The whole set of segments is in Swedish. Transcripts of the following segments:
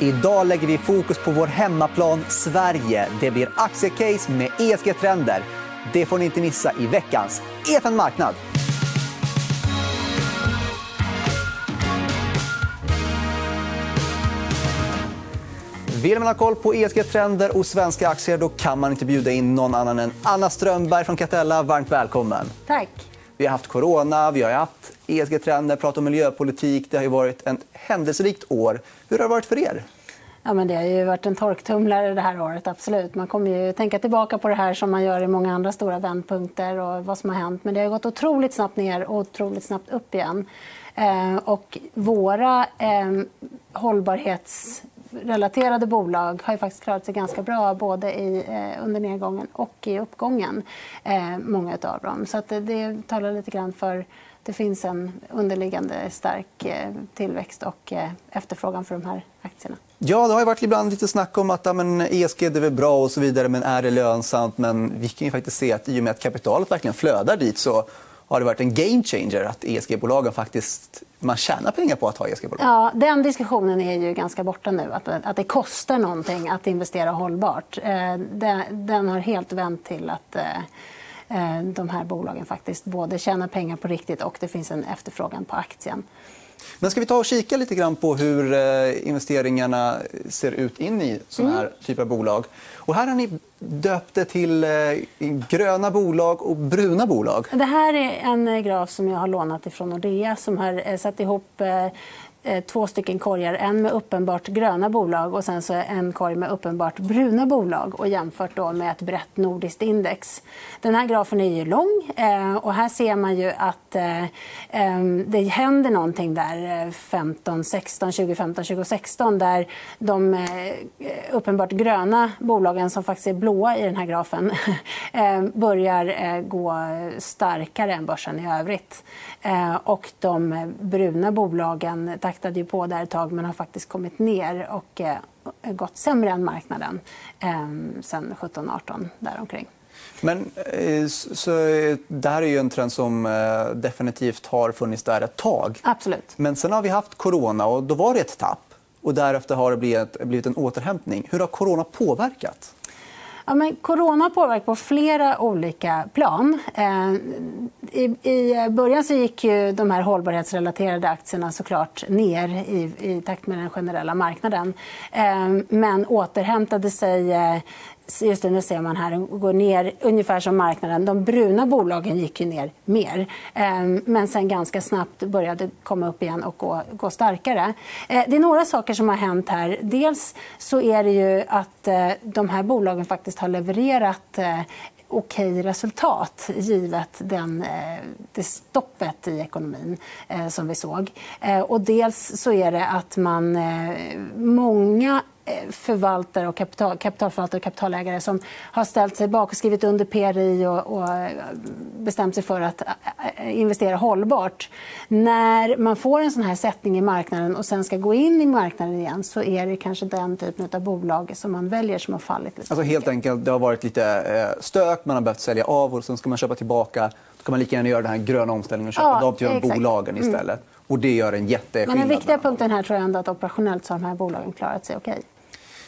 Idag lägger vi fokus på vår hemmaplan Sverige. Det blir aktiecase med ESG-trender. Det får ni inte missa i veckans EFN Marknad. Vill man ha koll på ESG-trender och svenska aktier då kan man inte bjuda in någon annan än Anna Strömberg från Catella. Varmt välkommen. Tack. Vi har haft corona, vi har haft ESG-trender, pratat om miljöpolitik. Det har ju varit ett händelserikt år. Hur har det varit för er? Ja, men det har ju varit en torktumlare det här året. absolut. Man kommer ju tänka tillbaka på det här som man gör i många andra stora vändpunkter och vad som har hänt. Men det har gått otroligt snabbt ner och otroligt snabbt upp igen. Eh, och våra eh, hållbarhets relaterade bolag har ju faktiskt klarat sig ganska bra både i, eh, under nedgången och i uppgången. Eh, många av dem. Så att det, det talar lite grann för det finns en underliggande stark eh, tillväxt och eh, efterfrågan för de här aktierna. Ja, det har varit ibland lite snack om att ja, men ESG det är väl bra och så vidare, men är det lönsamt? Men vi kan ju faktiskt se att i och med att kapitalet verkligen flödar dit så har det varit en game changer att ESG-bolagen faktiskt man tjänar pengar på att ha ESG-bolag. Ja, den diskussionen är ju ganska borta nu. Att, att det kostar någonting att investera hållbart. Eh, den har helt vänt till att eh, eh, de här bolagen faktiskt både tjänar pengar på riktigt och det finns en efterfrågan på aktien. Men ska vi ta och kika lite grann på hur investeringarna ser ut in i såna här mm. typer av bolag? Och här har ni döpt det till gröna bolag och bruna bolag. Det här är en graf som jag har lånat från Nordea som har satt ihop Eh, Eh, två stycken korgar. En med uppenbart gröna bolag och sen så en korg med uppenbart bruna bolag och jämfört då med ett brett nordiskt index. Den här grafen är ju lång eh, och här ser man ju att eh, det händer någonting där 15, 16, 2015, 2016 där de uppenbart gröna bolagen som faktiskt är blåa i den här grafen börjar gå starkare än börsen i övrigt. Och de bruna bolagen taktade ju på där ett tag men har faktiskt kommit ner och eh, gått sämre än marknaden eh, sen 17-18 däromkring. Men, eh, så, det här är ju en trend som eh, definitivt har funnits där ett tag. Absolut. Men sen har vi haft corona och då var det ett tapp. Och därefter har det blivit, blivit en återhämtning. Hur har corona påverkat? Ja, men corona påverkar på flera olika plan. Eh, i, I början så gick ju de här hållbarhetsrelaterade aktierna såklart ner i, i takt med den generella marknaden. Eh, men återhämtade sig eh, just det, nu ser man här, går ner ungefär som marknaden. De bruna bolagen gick ju ner mer. Ehm, men sen ganska snabbt började komma upp igen och gå, gå starkare. Eh, det är några saker som har hänt här. Dels så är det ju att eh, de här bolagen faktiskt har levererat eh, okej okej resultat givet den, eh, det stoppet i ekonomin eh, som vi såg. Eh, och dels så är det att man... Många förvaltare och kapital, kapitalförvaltare och kapitalägare som har ställt sig bak och skrivit under PRI och, och eh, bestämt sig för att eh, investera hållbart. När man får en sån här sättning i marknaden och sen ska gå in i marknaden igen så är det kanske den typen av bolag som man väljer som har fallit lite alltså, Helt enkelt, det har varit lite stök, man har behövt sälja av och sen ska man köpa tillbaka. Då kan man lika gärna göra den här gröna omställningen och köpa ja, de till bolagen mm. istället. Mm. Och det gör en jätteskillnad. Men den viktiga punkten här tror jag ändå att operationellt så har de här bolagen klarat sig okej.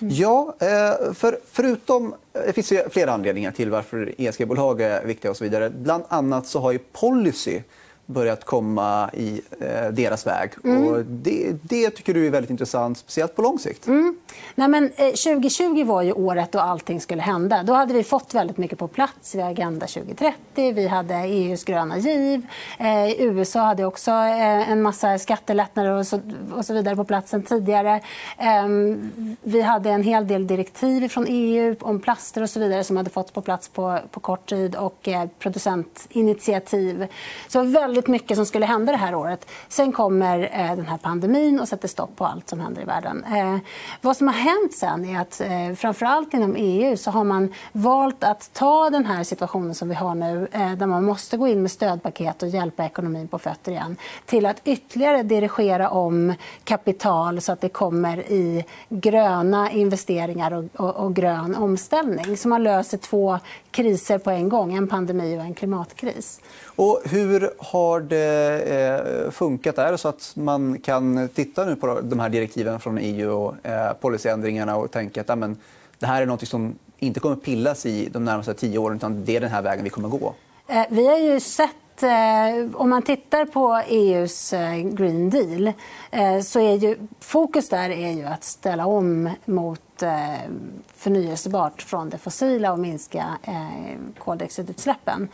Mm. Ja, eh, för förutom... Det finns flera anledningar till varför ESG-bolag är viktiga. och så vidare. Bland annat så har ju policy börjat komma i eh, deras väg. Mm. Och det, det, tycker du är väldigt intressant, speciellt på lång sikt. Mm. Nej, men, eh, 2020 var ju året då allting skulle hända. Då hade vi fått väldigt mycket på plats. Vi hade Agenda 2030, vi hade EUs gröna giv. Eh, USA hade också eh, en massa skattelättnader och så, och så vidare på plats sen tidigare. Ehm, vi hade en hel del direktiv från EU om plaster och så vidare som hade fått på plats på, på kort tid och eh, producentinitiativ. Så väldigt väldigt mycket som skulle hända det här året. Sen kommer eh, den här pandemin och sätter stopp på allt som händer i världen. Eh, vad som har hänt sen är att eh, framförallt inom EU så har man valt att ta den här situationen som vi har nu eh, där man måste gå in med stödpaket och hjälpa ekonomin på fötter igen till att ytterligare dirigera om kapital så att det kommer i gröna investeringar och, och, och grön omställning. Så man löser två kriser på en gång, en pandemi och en klimatkris. Och hur har det eh, funkat? Är det så att man kan titta nu på de här direktiven från EU och eh, policyändringarna och tänka att ja, men, det här är något som inte kommer pillas i de närmaste tio åren utan det är den här vägen vi kommer gå? Eh, vi har ju sett Eh, om man tittar på EUs eh, Green Deal eh, så är ju fokus där är ju att ställa om mot förnyelsebart från det fossila och minska koldioxidutsläppen.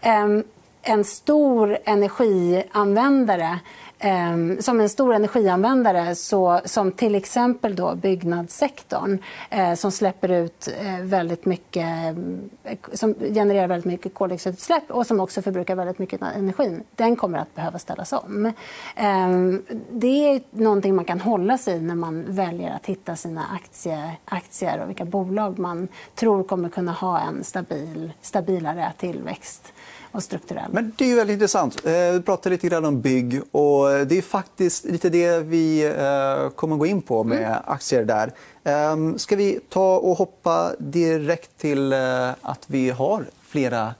Ehm, en stor energianvändare Ehm, som en stor energianvändare så, som till exempel då byggnadssektorn eh, som släpper ut eh, väldigt mycket eh, som genererar väldigt mycket koldioxidutsläpp och som också förbrukar väldigt mycket energi. Den kommer att behöva ställas om. Ehm, det är någonting man kan hålla sig i när man väljer att hitta sina aktier, aktier och vilka bolag man tror kommer kunna ha en stabil, stabilare tillväxt och strukturell. Men det är ju väldigt intressant. Eh, vi pratade lite grann om bygg. och Det är faktiskt lite det vi eh, kommer att gå in på med mm. aktier där. Ehm, ska vi ta och hoppa direkt till eh, att vi har flera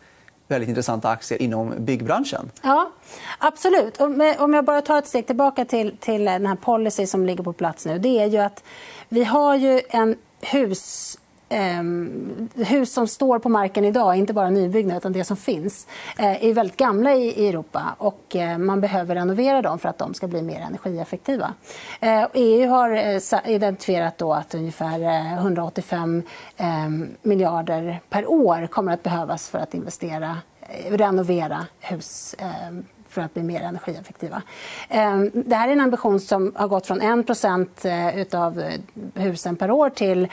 väldigt intressanta aktier inom byggbranschen. Ja, absolut. Om jag bara tar ett steg tillbaka till, till den här policy som ligger på plats nu. Det är ju att vi har ju en hus eh, hus som står på marken idag, inte bara nybyggnad utan det som finns, eh, är väldigt gamla i, i Europa och eh, man behöver renovera dem för att de ska bli mer energieffektiva. Eh, EU har eh, identifierat då att ungefär 185 eh, ehm, miljarder per år kommer att behövas för att investera eh, renovera hus ehm, för att bli mer energieffektiva. Ehm, det här är en ambition som har gått från 1 eh, av eh, husen per år till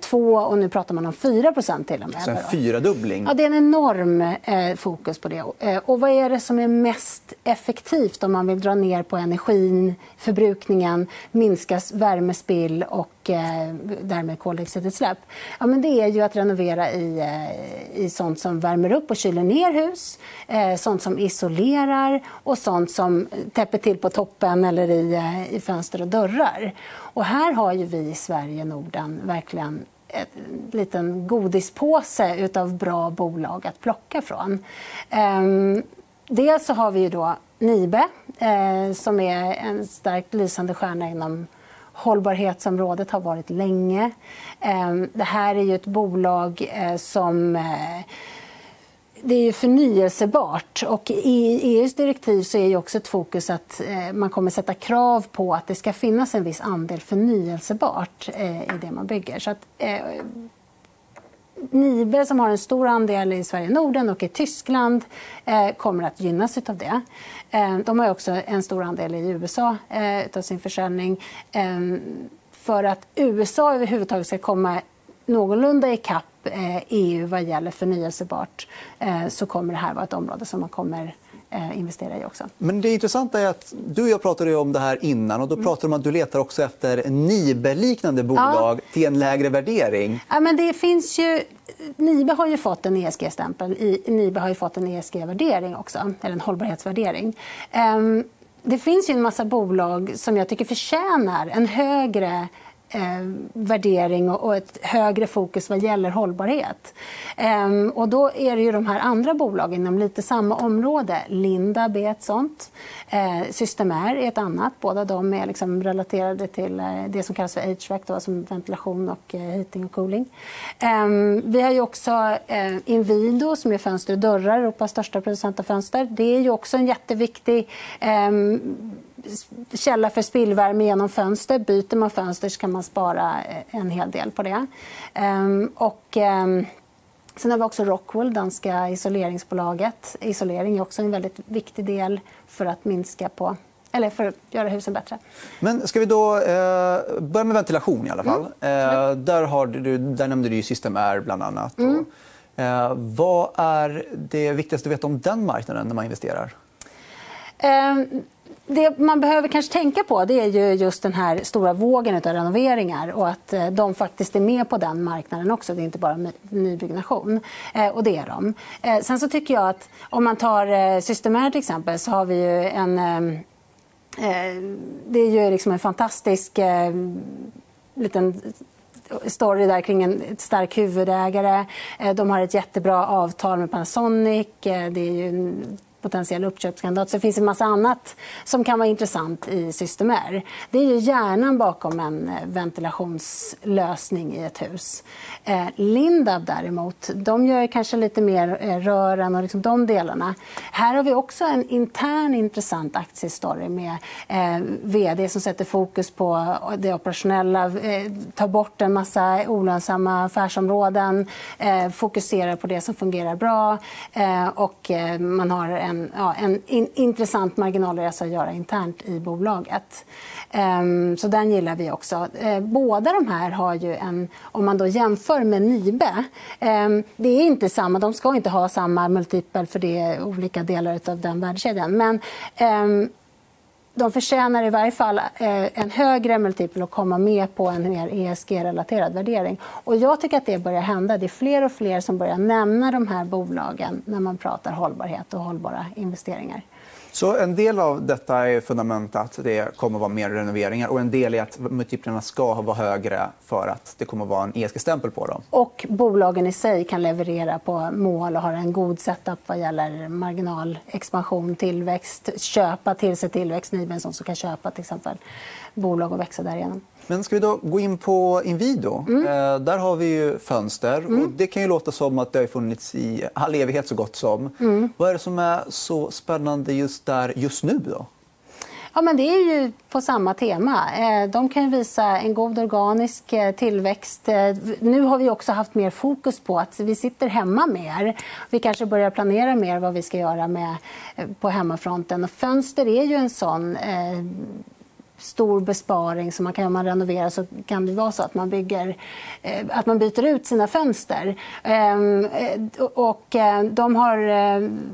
2 eh, och nu pratar man om 4 till och med. Så en fyradubbling? Ja, det är en enorm fokus på det. Och vad är det som är mest effektivt om man vill dra ner på energin, förbrukningen, minska värmespill och därmed koldioxidutsläpp? Ja, men det är ju att renovera i, eh, i sånt som värmer upp och kyler ner hus, eh, sånt som isolerar och sånt som täpper till på toppen eller i, eh, i fönster och dörrar. Och här har ju vi i Sverige, Norden, verkligen en liten godispåse av bra bolag att plocka från. Ehm, dels så har vi ju då Nibe, eh, som är en starkt lysande stjärna inom hållbarhetsområdet har varit länge. Ehm, det här är ju ett bolag eh, som eh, det är förnyelsebart. Och I EUs direktiv så är också ett fokus att eh, man kommer sätta krav på att det ska finnas en viss andel förnyelsebart i det man bygger. Så att, Nibe, som har en stor andel i Sverige och Norden och i Tyskland, eh, kommer att gynnas av det. Eh, de har också en stor andel i USA eh, av sin försäljning. Eh, för att USA överhuvudtaget ska komma någorlunda ikapp EU vad gäller förnyelsebart så kommer det här vara ett område som man kommer eh, investera i också. Men det intressanta är att du och jag pratade om det här innan och då pratade mm. om att du letar också efter Nibe-liknande bolag ja. till en lägre värdering. Ja, men det finns ju... Nibe har ju fått en ESG-stämpel. Nibe har ju fått en ESG-värdering också, eller en hållbarhetsvärdering. Um, det finns ju en massa bolag som jag tycker förtjänar en högre eh, värdering och ett högre fokus vad gäller hållbarhet. Eh, och då är det ju de här andra bolagen inom lite samma område. Lindab är ett sånt. Eh, Systemair är ett annat. Båda de är liksom relaterade till eh, det som kallas för HVAC, då, som ventilation, och eh, heating och cooling. Eh, vi har ju också eh, Inwido som är fönster och dörrar, Europas största producent av fönster. Det är ju också en jätteviktig ehm, källa för spillvärme genom fönster. Byter man fönster så kan man spara eh, en hel del på det. Ehm, och, ehm, sen har vi också Rockwool, danska isoleringsbolaget. Isolering är också en väldigt viktig del för att minska på eller för att göra husen bättre. Men ska vi då eh, börja med ventilation i alla fall. Mm. Eh, där, har du, där nämnde du System Air bland annat. Mm. Och, eh, vad är det viktigaste att veta om den marknaden när man investerar? Det man behöver kanske tänka på det är ju just den här stora vågen av renoveringar och att eh, de faktiskt är med på den marknaden också. Det är inte bara nybyggnation. Eh, och det är de. Eh, sen så tycker jag att om man tar Systemair till exempel så har vi ju en... Det är ju liksom en fantastisk liten story där kring en stark huvudägare. De har ett jättebra avtal med Panasonic. Det är ju potentiell uppköpskandidat. Så det finns en massa annat som kan vara intressant i Systemair. Det är ju hjärnan bakom en eh, ventilationslösning i ett hus. Eh, Lindab däremot, de gör kanske lite mer eh, rören och liksom de delarna. Här har vi också en intern intressant aktiestory med eh, vd som sätter fokus på det operationella, eh, tar bort en massa olönsamma affärsområden, eh, fokuserar på det som fungerar bra och man har en, ja, en in, intressant marginalresa att göra internt i bolaget. Ehm, så den gillar vi också. Ehm, båda de här har ju en... Om man då jämför med Nibe... Ehm, det är inte samma, de ska inte ha samma multipel för det är olika delar av den värdekedjan. Men ehm, de förtjänar i varje fall eh, en högre multipel och komma med på en mer ESG-relaterad värdering. Och jag tycker att det börjar hända. Det är fler och fler som börjar nämna de här bolagen när man pratar hållbarhet och hållbara investeringar. Så en del av detta är fundament att det kommer att vara mer renoveringar och en del är att multiplarna ska vara högre för att det kommer att vara en ESG-stämpel på dem. Och bolagen i sig kan leverera på mål och har en god setup vad gäller marginalexpansion, tillväxt, köpa till sig tillväxt. Niben som kan köpa till exempel bolag och växa därigenom. Men ska vi då gå in på Inwido? Mm. Eh, där har vi ju fönster. Mm. Och det kan ju låta som att det har funnits i all evighet så gott som. Mm. Vad är det som är så spännande just där just nu? Då? Ja, men det är ju på samma tema. Eh, de kan visa en god organisk eh, tillväxt. Nu har vi också haft mer fokus på att vi sitter hemma mer. Vi kanske börjar planera mer vad vi ska göra med, på hemmafronten. Och fönster är ju en sån stor besparing. som man kan, om man renoverar så kan det vara så att man, bygger, eh, att man byter ut sina fönster. Ehm, eh, och, eh, de har,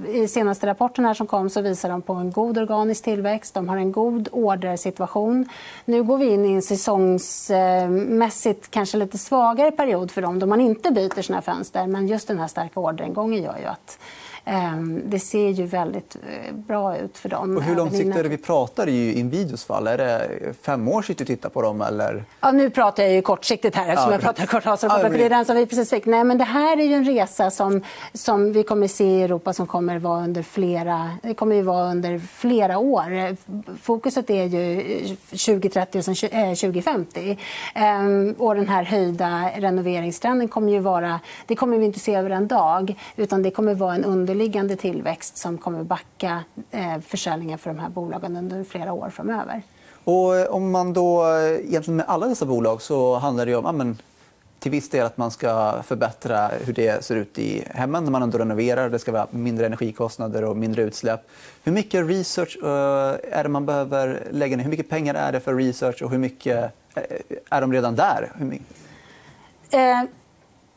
I senaste rapporten här som kom så visar de på en god organisk tillväxt. De har en god ordersituation. Nu går vi in i en säsongsmässigt kanske lite svagare period för dem då man inte byter sina fönster. Men just den här starka orderingången gör ju att det ser ju väldigt eh, bra ut för dem. Och hur långsiktigt är det vi pratar i Invidios fall? Är det fem år sedan du tittar på dem? Eller? Ja, nu pratar jag ju kortsiktigt här eftersom ja, jag pratar kvartalsrapporter. Ja, men... det är den som vi precis fick. Nej, men det här är ju en resa som, som vi kommer se i Europa som kommer vara under flera, det kommer ju vara under flera år. Fokuset är ju 2030 och sen 2050. Ehm, och den här höjda renoveringstrenden kommer ju vara... Det kommer vi inte se över en dag, utan det kommer vara en under underliggande tillväxt som kommer backa eh, försäljningen för de här bolagen under flera år framöver. Och eh, om man då, eh, egentligen med alla dessa bolag så handlar det om ja, men, till viss del att man ska förbättra hur det ser ut i hemmen när man ändå renoverar. Det ska vara mindre energikostnader och mindre utsläpp. Hur mycket research är det man behöver lägga ner? Hur mycket pengar är det för research och hur mycket är de redan där? Hur mycket...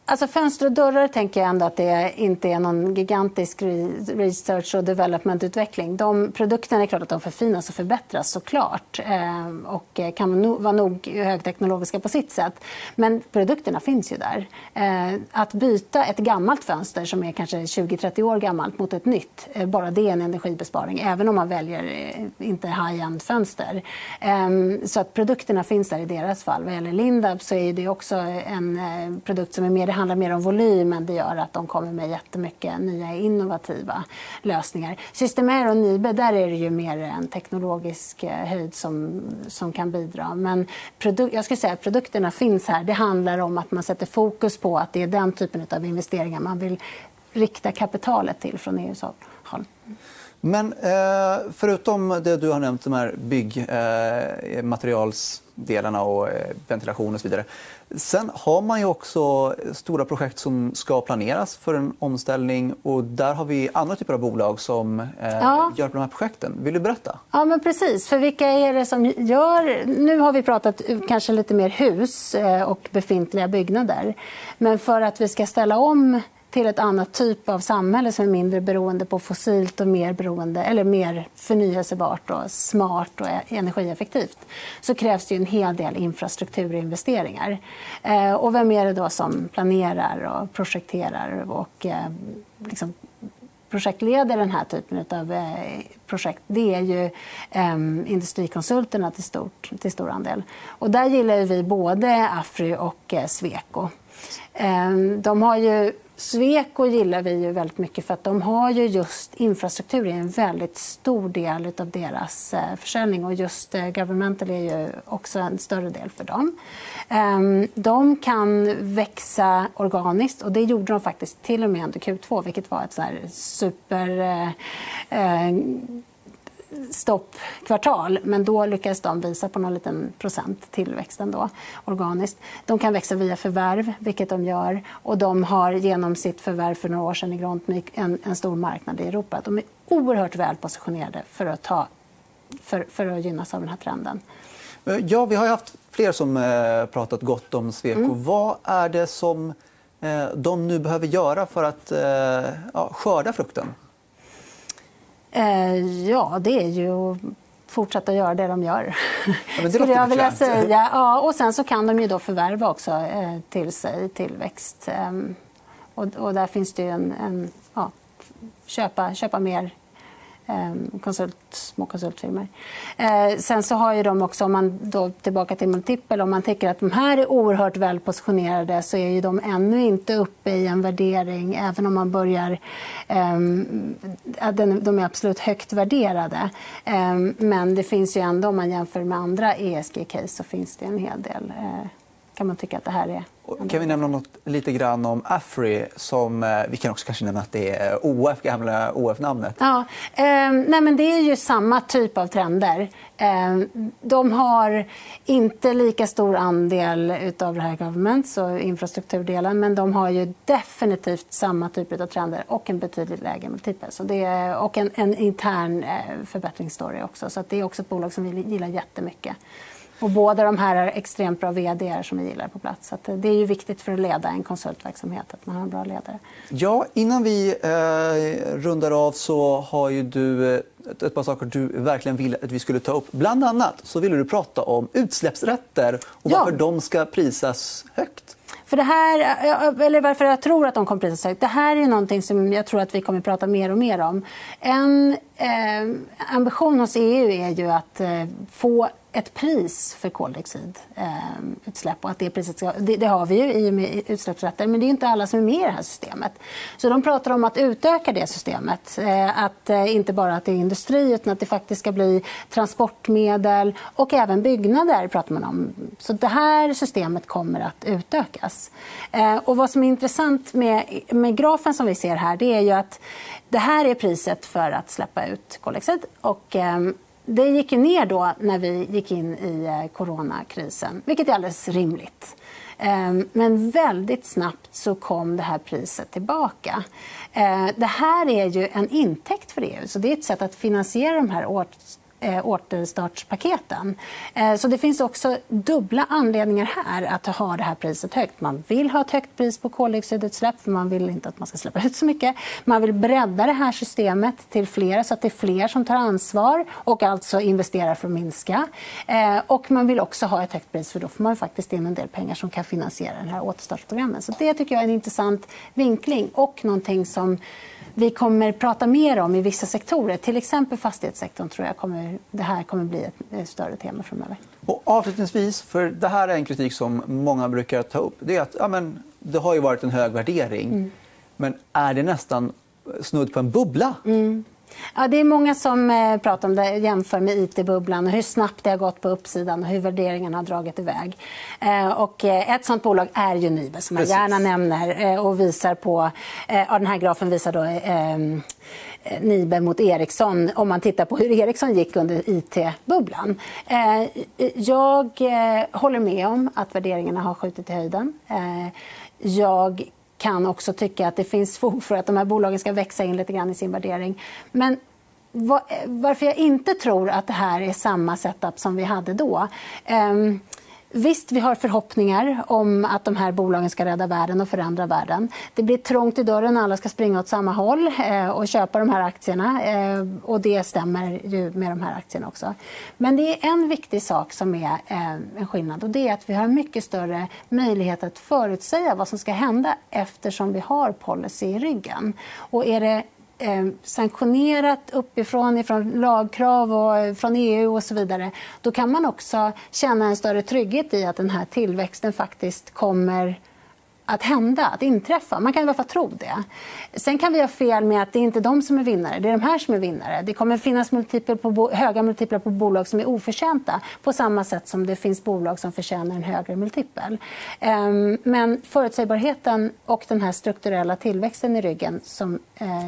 Alltså fönster och dörrar tänker jag ändå att det inte är någon gigantisk research och developmentutveckling. De produkterna är klart att de förfinas och förbättras såklart ehm, och eh, kan vara nog högteknologiska på sitt sätt. Men produkterna finns ju där. Ehm, att byta ett gammalt fönster som är kanske 20-30 år gammalt mot ett nytt, bara det är en energibesparing även om man väljer eh, inte high-end fönster. Ehm, så att produkterna finns där i deras fall. Vad gäller Lindab så är det också en eh, produkt som är mer handlar mer om volym än det gör att de kommer med jättemycket nya innovativa lösningar. Systemair och Nibe, där är det ju mer en teknologisk eh, höjd som, som kan bidra. Men jag skulle säga att produkterna finns här. Det handlar om att man sätter fokus på att det är den typen av investeringar man vill rikta kapitalet till från EUs håll. Men eh, förutom det du har nämnt, de här byggmaterials... eh, och eh, ventilation och så vidare. Sen har man ju också stora projekt som ska planeras för en omställning. och Där har vi andra typer av bolag som eh, ja. gör de här projekten. Vill du berätta? Ja, men precis. För vilka är det som gör... Nu har vi pratat kanske lite mer hus eh, och befintliga byggnader. Men för att vi ska ställa om till ett annat typ av samhälle som är mindre beroende på fossilt och mer, beroende, eller mer förnyelsebart, och smart och energieffektivt så krävs det en hel del infrastrukturinvesteringar. Eh, och vem är det då som planerar och projekterar och eh, liksom projektleder den här typen av eh, projekt det är ju ehm, industrikonsulterna till, stort, till stor andel. Och där gillar vi både Afry och eh, Sweco. Ehm, de har ju Sweco gillar vi ju väldigt mycket för att de har ju just infrastruktur är en väldigt stor del av deras eh, försäljning och just eh, governmental är ju också en större del för dem. Ehm, de kan växa organiskt och det gjorde de faktiskt till och med under Q2 vilket var ett så super eh, eh stoppkvartal. Men då lyckades de visa på någon liten procent tillväxt ändå, organiskt. De kan växa via förvärv, vilket de gör. Och de har genom sitt förvärv för några år sedan i Grontmyk en, en stor marknad i Europa. De är oerhört väl positionerade för att, ta, för, för att gynnas av den här trenden. Ja, vi har haft fler som eh, pratat gott om Sweco. Mm. Vad är det som eh, de nu behöver göra för att eh, ja, skörda frukten? Eh, ja, det är ju att fortsätta göra det de gör. Ja, det skulle jag vilja säga. Ja, och sen så kan de ju då förvärva också eh, till sig tillväxt. Ehm, och, och där finns det ju en, en ja, köpa, köpa mer Ehm, konsult, små konsultfirmor. Eh, sen så har ju de också, om man då tillbaka till multipel, om man tycker att de här är oerhört väl positionerade så är ju de ännu inte uppe i en värdering, även om man börjar... Eh, de är absolut högt värderade. Eh, men det finns ju ändå, om man jämför med andra ESG-case, så finns det en hel del eh, kan man tycka att det här är. Kan vi nämna något lite grann om Afry? Som, eh, vi kan också kanske nämna att det är OF, gamla OF-namnet. Ja, eh, nej men det är ju samma typ av trender. Eh, de har inte lika stor andel av det här governments och infrastrukturdelen men de har ju definitivt samma typ av trender och en betydligt lägre multipel. Så det är, och en, en intern eh, förbättringsstory också. Så det är också ett bolag som vi gillar jättemycket. Och båda de här är extremt bra vd som vi gillar på plats. Så det är ju viktigt för att leda en konsultverksamhet att man har en bra ledare. Ja, innan vi eh, rundar av så har ju du eh, ett par saker du verkligen ville att vi skulle ta upp. Bland annat så ville du prata om utsläppsrätter och varför ja. de ska prisas högt. För det här, eller varför jag tror att de kommer prisas högt. Det här är någonting som jag tror att vi kommer prata mer och mer om. En eh, ambition hos EU är ju att eh, få ett pris för koldioxidutsläpp. Eh, och att det, priset ska, det, det, har vi ju i och med utsläppsrätter, men det är inte alla som är med i det här systemet. Så de pratar om att utöka det systemet. Eh, att eh, inte bara att det är industri, utan att det faktiskt ska bli transportmedel och även byggnader. pratar man om. Så det här systemet kommer att utökas. Och vad som är intressant med, med grafen som vi ser här, det är ju att det här är priset för att släppa ut koldioxid. Och, det gick ju ner då när vi gick in i eh, coronakrisen, vilket är alldeles rimligt. Ehm, men väldigt snabbt så kom det här priset tillbaka. Eh, det här är ju en intäkt för EU, så det är ett sätt att finansiera de här eh, återstartspaketen. Eh, så det finns också dubbla anledningar här att ha det här priset högt. Man vill ha ett högt pris på koldioxidutsläpp för man vill inte att man ska släppa ut så mycket. Man vill bredda det här systemet till fler så att det är fler som tar ansvar och alltså investerar för att minska. Eh, och man vill också ha ett högt pris för då får man faktiskt in en del pengar som kan finansiera den här återstartsprogrammen. Så det tycker jag är en intressant vinkling och någonting som vi kommer prata mer om i vissa sektorer. Till exempel fastighetssektorn tror jag kommer, det här kommer bli ett större tema framöver. Och avslutningsvis, för det här är en kritik som många brukar ta upp. Det är att ja, men, det har ju varit en hög värdering. Mm. Men är det nästan snudd på en bubbla? Mm. Ja, det är många som eh, pratar om det, jämför med it-bubblan och hur snabbt det har gått på uppsidan och hur värderingarna har dragit iväg. Eh, och eh, ett sånt bolag är ju Nibe, som man gärna nämner och visar på... Ja, den här grafen visar då Nibe mot Ericsson om man tittar på hur Ericsson gick under it-bubblan. Jag håller med om att värderingarna har skjutit i höjden. Jag kan också tycka att det finns fog för att de här bolagen ska växa in lite grann i sin värdering. Men varför jag inte tror att det här är samma setup som vi hade då. Um, Visst, vi har förhoppningar om att de här bolagen ska rädda världen och förändra världen. Det blir trångt i dörren, alla ska springa åt samma håll eh, och köpa de här aktierna. Eh, och det stämmer ju med de här aktierna också. Men det är en viktig sak som är eh, en skillnad och det är att vi har mycket större möjlighet att förutsäga vad som ska hända eftersom vi har policy i ryggen. Och är det eh, sanktionerat uppifrån, ifrån lagkrav och eh, från EU och så vidare, då kan man också känna en större trygghet i att den här tillväxten faktiskt kommer att hända, att inträffa. Man kan i alla fall tro det. Sen kan vi ha fel med att det är inte de som är vinnare. Det är de här som är vinnare. Det kommer finnas multipler på, höga multiplar på bolag som är oförtjänta på samma sätt som det finns bolag som förtjänar en högre multipel. Ehm, men förutsägbarheten och den här strukturella tillväxten i ryggen som eh,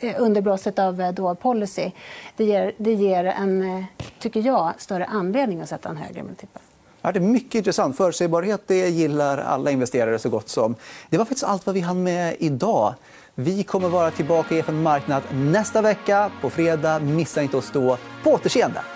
eh, underblåset av eh, då policy, det ger, det ger en, tycker jag, större anledning att sätta en högre multipel. Ja, det är mycket intressant. Förutsägbarhet det gillar alla investerare så gott som. Det var faktiskt allt vad vi hann med idag. Vi kommer vara tillbaka i FN Marknad nästa vecka. På fredag. Missa inte oss då. På återseende!